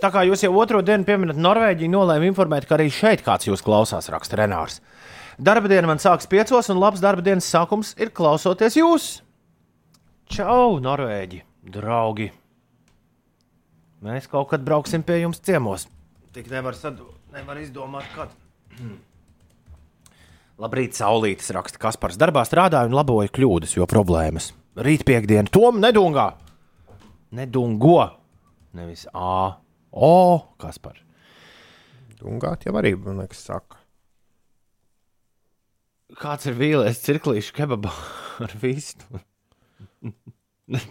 Tā kā jūs jau otro dienu pieminat Norvēģiju, nolēmu informēt, ka arī šeit kāds jūs klausās, raksta Renārs. Darba diena man sākas piecos, un labs darba dienas sākums ir klausoties jūs. Čau, Norvēģi, draugi! Mēs kaut kad brauksim pie jums ciemos. Tik nevar, sad... nevar izdomāt, kad. Labrīt, saulītis raksta Kaspars. Darbā strādāju un laboju kļūdas, jo problēmas. Rīt piekdiena, tom nedungā! Nedungo! Nevis A. O, Kaspar. Dungāt jau arī, man liekas, saka. Kāds ir vīlēs cirklīšu kebabā ar vistu?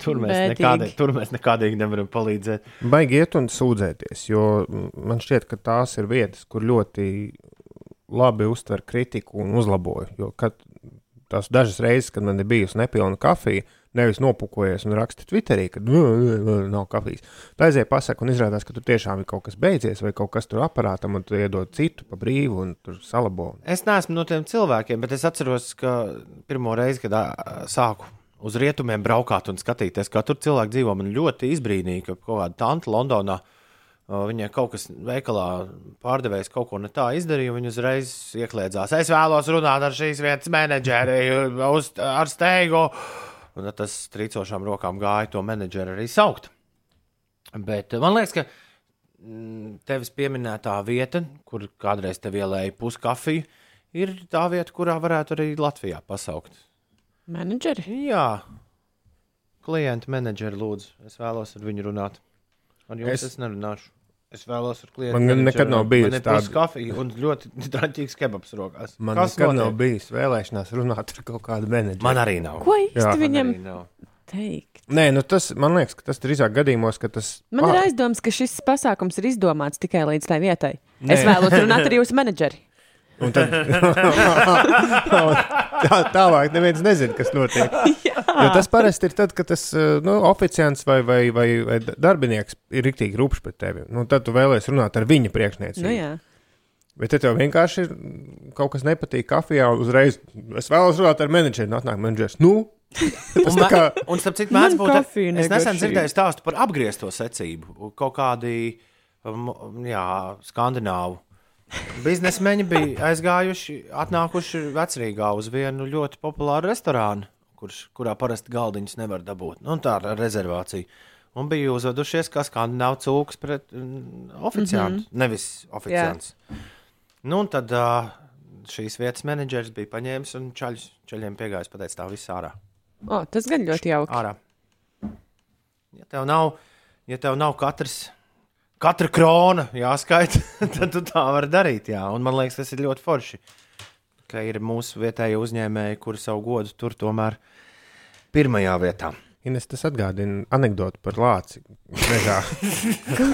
tur, mēs Bēdīgi. nekādīgi, tur mēs nekādīgi nevaram palīdzēt. Baigi iet un sūdzēties, jo man šķiet, ka tās ir vietas, kur ļoti labi uztver kritiku un uzlaboju. Jo kad tās dažas reizes, kad man ir bijusi nepilna kafija, nevis nopukojies un raksta Twitterī, ka "Nu, nu, nu, nav kafijas. Tā aizēja pasaka un izrādās, ka tur tiešām ir kaut kas beidzies vai kaut kas tur aparātam, un tu iedod citu pa brīvu un tur salabo. Es neesmu no tiem cilvēkiem, bet es atceros, ka pirmo reizi, kad sāku uz rietumiem braukāt un skatīties, kā tur cilvēki dzīvo, man ļoti izbrīnīja, ka kaut kāda tante Londonā. Viņai kaut kas veikalā pārdevējs kaut ko ne tā izdarīja, un viņa uzreiz iekļēdzās. Es vēlos runāt ar šīs vietas menedžeri uz, ar steigu. Un tad tas trīcošām rokām gāja to menedžeri arī saukt. Bet man liekas, ka mm, tevis pieminētā vieta, kur kādreiz te ielēja puskafiju, ir tā vieta, kurā varētu arī Latvijā pasaukt. Menedžeri. Jā, klienta menedžeri lūdzu. Es vēlos ar viņu runāt. Ar jums es, Es- es nerunāšu. Es vēlos ar klientu. Man nekad nav ir tāda- puskafija un ļoti traģisks kebabs rokās. Man Kas nekad notiek? nav bijis vēlēšanās runāt ar kaut kādu menedžeru. Man arī nav. Ko īsti viņam teikt? Nē, nu tas man liekas, ka tas drīzāk gadījumos, ka tas Man Ah, ir aizdoms, ka šis pasākums ir izdomāts tikai līdz tai vietai. Nē. Es vēlos runāt ar jūsu menedžeri. Un tad tā, tālāk neviens nezina, kas notiek. Jo tas parasti ir tad, kad tas eh, nu, oficiants vai, vai, vai, vai darbinieks ir rīktīgi rupšs pret tevi. Nu, tad tu vēlēsies runāt ar viņa priekšniecību. Nu, jā. Bet ja tev vienkārši ir kaut kas nepatīk kafijā, uzreiz es vēlos runāt ar menedžeru. Nāk, menedžers. Nu, tas Un, kā un starp citu, mēdz būt. kafija Es nesen dzirdēju stāstu par apgriezto secību. Kaut kādi um, jā, skandināvu biznesmeņi bija aizgājuši, atnākuši vecrīgā uz vienu ļoti populāru restorānu, kurš, kurā parasti galdiņus nevar dabūt. Nu, tā ar rezervāciju. Un bija uzvedušies kā skandināvu cūks pret mm, oficiālu, mm -hmm. nevis oficiāls. Nu, un tad uh, šīs vietas menedžers bija paņēmis un čaļus, čaļiem piegājis pateikt, tā viss ārā. O, tas gan ļoti jauki. ārā. Ja tev nav, ja tev nav katrs, katra krona jāskaita, tad tu tā vari darīt. Jā. Un man liekas, tas ir ļoti forši. Ka ir mūsu vietējie uzņēmēji, kuri savu godu tur tomēr pirmajā vietā. Ines, tas atgādina anekdoti par lāci. Mežā.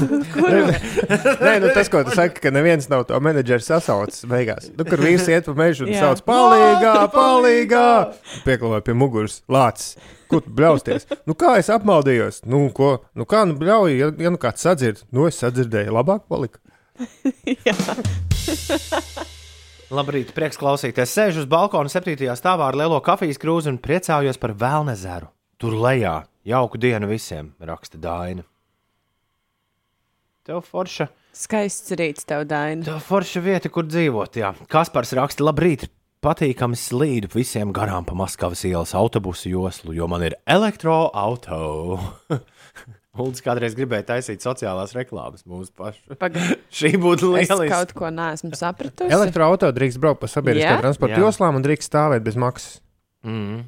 Nē, nu tas, ko tu saki, ka neviens nav to menedžeru sasaucis beigās. Nu, kur vīrs iet pa mežu un Jā. sauc, palīgā, palīgā! Pieklāvoja pie muguras lācis. Ko tu bļausties? Nu, kā es apmaldījos? Nu, ko? Nu, kā nu bļauju, ja, ja nu kāds sadzird? Nu, es sadzirdēju, labāk palika. Labrīt, prieks klausīties. Sēžu uz balkona septītajā stāvā ar lielo kafijas krūzi un priecājos par Vēlnezeru. Tur lejā jauku dienu visiem, raksta Dāna. Tev forša. Skaists rīts tev, Daina. Tā forša vieta, kur dzīvot. Jā. Kaspars raksta, labrīt, patīkami slīdu visiem garām pa Maskavas ielas autobusu joslu, jo man ir elektroautorāta. Uldis kādreiz gribēja taisīt sociālās reklāmas mūsu pašu. Pagaid. Šī būtu Es lieliska. kaut ko neesmu sapratusi. Elektroautorāta drīkst braukt pa sabiedriskā Jā? transporta Jā. joslām un drīkst stāvēt bez maksas. Mm.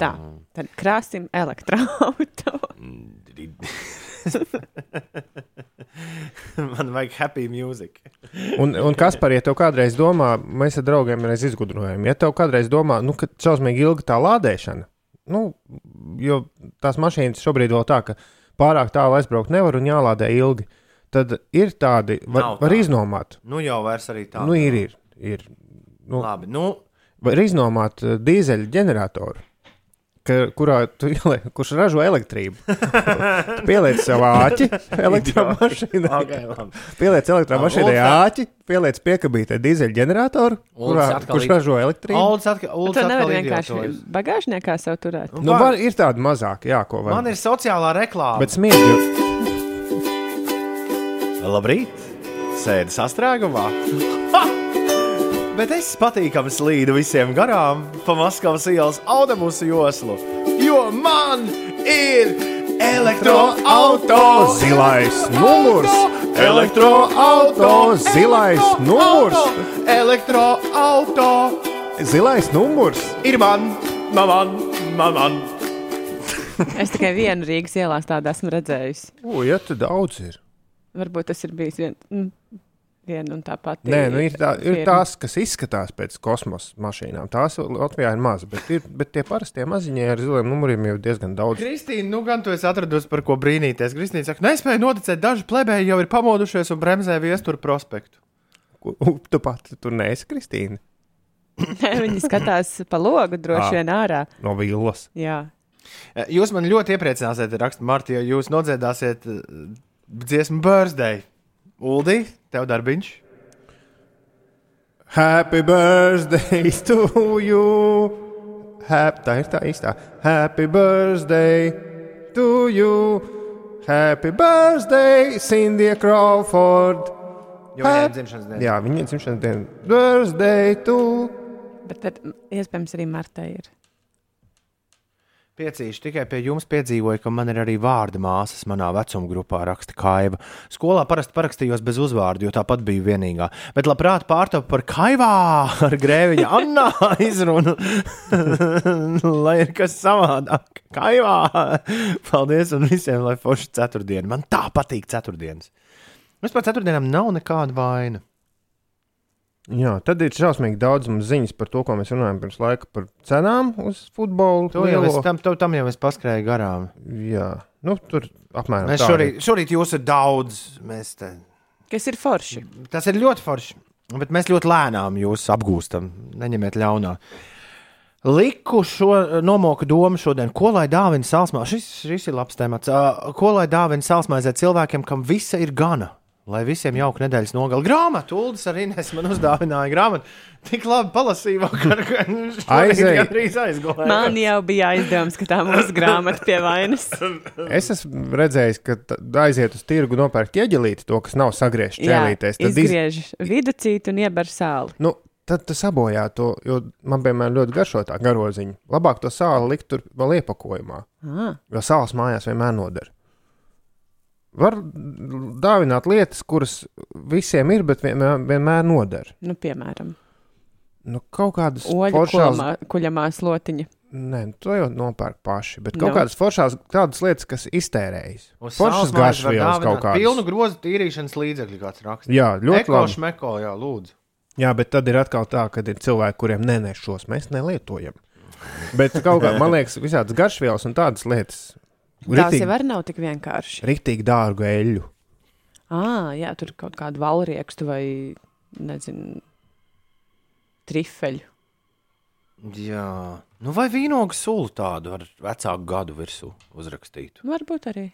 Tā, tad krāsim elektroautorātu. man vajag happy music. Un, un kas par, ja tev kādreiz domā, mēs ar draugiem reiz izgudrojam, ja tev kādreiz domā, nu, ka šausmīgi ilga tā lādēšana, nu, jo tās mašīnas šobrīd vēl tā, ka pārāk tālu aizbraukt nevar un jālādē ilgi, tad ir tādi, var, Nav var tā. iznomāt, Nu jau vairs arī tā. nu, ir, ir, ir, nu, Labi, nu, var iznomāt uh, dīzeļu ģeneratoru. Ka, kurā tu ieliec, kurš ražo elektrību? Tu pieliec sev āķi labi. Pieliec elektromašīnai Ulds tā- āķi, pieliec piekabītē dīzeļu ģeneratoru, kurā, Ulds kurš ražo elektrību. Uldis atkal, Tu Uldis nevari atkal vienkārši bagāžniekā sev turēt. Nu, Nu, var- var, ir tāda mazāka, jā, ko var. Man ir sociālā reklāma. Bet smieklīgi. Labrīt! Sēdi sastrēgumā! Bet es patīkami slīdu visiem garām pa Maskavas ielas autobusu joslu, jo man ir elektroautorāts! Zilais numurs! Elektroautorāts! Zilais numurs! Elektroautorāts! Zilais numurs! Ir man, man, man, man, man. Es tikai vienu Rīgas ielās tādu esmu redzējusi. O, ja tu daudz ir. Varbūt tas ir bijis vien, mm, viena un tā pati. Nē, nu ir, tā, ir tās, kas izskatās pēc kosmosa mašīnām. Tās Latvijā ir maz, bet, ir, bet tie parastie maziņie ar ziliem numuriem jau diezgan daudz. Kristīna, nu gan tu esi atradusi par ko brīnīties. Kristīna saka, nespēju noticēt, daži plebēji jau ir pamodušies un bremzē viesturu prospektu. Ko- Tu pat tur neesi Kristīna Nē, Viņi skatās pa logu droši Ā. vien ārā. no Villas. Jā. Jūs man ļoti iepriecināsiet, raksta Marta, ja jūs nodziedāsiet eh, dziesmu birthday. Uldi, tev darbiņš. Happy birthday to you! Happy, tā ir tā īstā. Happy birthday to you! Happy birthday, Cindy Crawford! Jo viņai ir dzimšanas diena. Jā, viņa ir dzimšanas diena. Birthday to! Bet tad, mm, iespējams arī Martai ir. Piecīši tikai pie jums piedzīvoju, ka man ir arī vārda māsas manā vecuma grupā, raksta Kaiva. Skolā parasti parakstījos bez uzvārdu, jo tāpat biju vienīgā. Bet labprāt pārtopu par Kaivā ar grēviņa Annā izrunu, lai ir kas savādāk. Kaivā! Paldies un visiem, lai forši ceturtdiena. Man tā patīk ceturtdienas. Par ceturtdienām nav nekāda vaina. Jā, tad ir šausmīgi daudz mums ziņas par to, ko mēs runājam pirms laika par cenām uz futbolu. To jau es, tam, to- tam jau es paskrēju garām. Jā, nu, tur apmēram Mēs tā šorīt, šorīt jūs ir daudz. Mēs te Kas ir forši? Tas ir ļoti forši. Bet mēs ļoti lēnām jūs apgūstam. Neņemiet ļaunā. Liku šo nomoku domu šodien, ko lai dāvina sālsmā. Šis, šis ir labs temats. Ā, Ko lai dāvina sālsmaizē cilvēkiem, kam visa ir gana? Lai visiem jauka nedēļas nogali. Grāmatu, Ulas arī nes man uzdāvināja grāmatu. Tik labi palasīju, ka gandrīz aizgāju. Man jau bija aizdevums, ka tā mūsu grāmata pie vainas. Es esmu redzējis, ka aiziet uz tirgu nopērkt ieģelīti, to, kas nav sagriezts Jā, ķēlītēs. Tad iz... izgriež viducīti un ieber sāli. nu, tad tas sabojā to, jo man, piemēram, ļoti garšo tā garoziņa. Labāk to sāli likt tur vēl iepakojumā, Ah, jo sāls mājās vienmēr noder. Var dāvināt lietas, kuras visiem ir, bet vienmēr, vienmēr noder. nu, piemēram, Nu, kaut kādas foršās, kuļamā, kuļamā slotiņa. nē, nu, to jau nopērk paši, bet kaut Nu. kādas foršās, tādas lietas, kas iztērējas. Foršas garšvielas kaut kādas. Pilnu grozu tīrīšanas līdzekļu kāds raksta. Jā, ļoti Eko, labi. šmeko, jā, lūdzu. Jā, bet tad ir atkal tā, ka ir cilvēki, kuriem nenēs šos mēs nelietojam. Bet kaut kā, man liekas, visādas garšvielas un tādas lietas. Tās Ritīgi, jau arī nav tik vienkārši. ritīgi dārgu eļļu. Ah, jā, tur kaut kāda valriekstu vai, nezinu, trifeļu. Jā, nu vai vīnogu sulu tādu ar vecāku gadu virsū uzrakstītu? Varbūt arī.